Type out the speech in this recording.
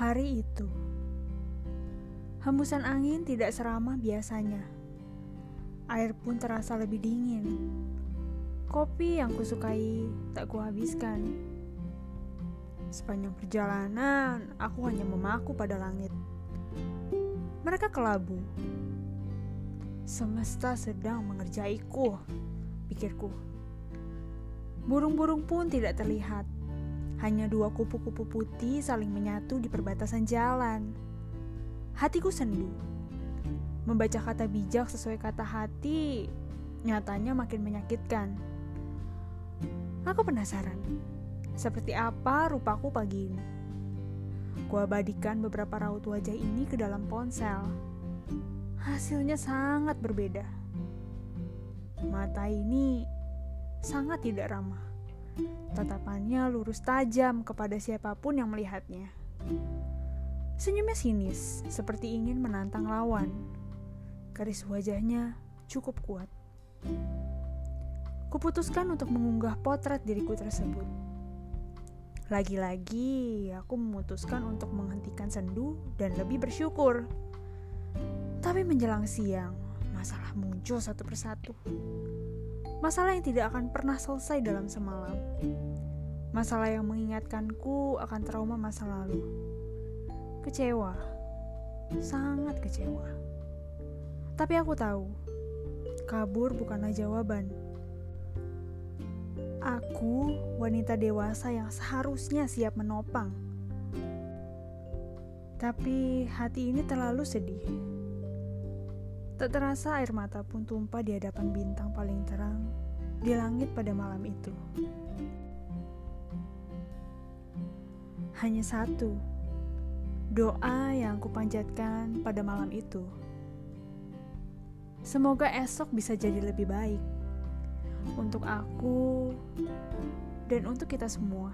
hari itu, hembusan angin tidak seramah biasanya. Air pun terasa lebih dingin. Kopi yang kusukai tak kuhabiskan. Sepanjang perjalanan, aku hanya memaku pada langit. Mereka kelabu. Semesta sedang mengerjaiku, pikirku. Burung-burung pun tidak terlihat. Hanya dua kupu-kupu putih saling menyatu di perbatasan jalan. Hatiku sendu Membaca kata bijak sesuai kata hati nyatanya makin menyakitkan. Aku penasaran, seperti apa rupaku pagi ini. Kuabadikan beberapa raut wajah ini ke dalam ponsel. Hasilnya sangat berbeda. Mata ini sangat tidak ramah. Tatapannya lurus tajam kepada siapa pun yang melihatnya. Senyumnya sinis, seperti ingin menantang lawan. Garis wajahnya cukup kuat. Kuputuskan untuk mengunggah potret diriku tersebut. Lagi-lagi, aku memutuskan untuk menghentikan sendu dan lebih bersyukur. Tapi menjelang siang, masalah muncul satu persatu. Masalah yang tidak akan pernah selesai dalam semalam. Masalah yang mengingatkanku akan trauma masa lalu. Kecewa, sangat kecewa. Tapi aku tahu, kabur bukanlah jawaban. Aku wanita dewasa yang seharusnya siap menopang. Tapi hati ini terlalu sedih. Tak terasa air mata pun tumpah di hadapan bintang paling terang di langit pada malam itu. Hanya satu doa yang kupanjatkan pada malam itu. Semoga esok bisa jadi lebih baik untuk aku dan untuk kita semua.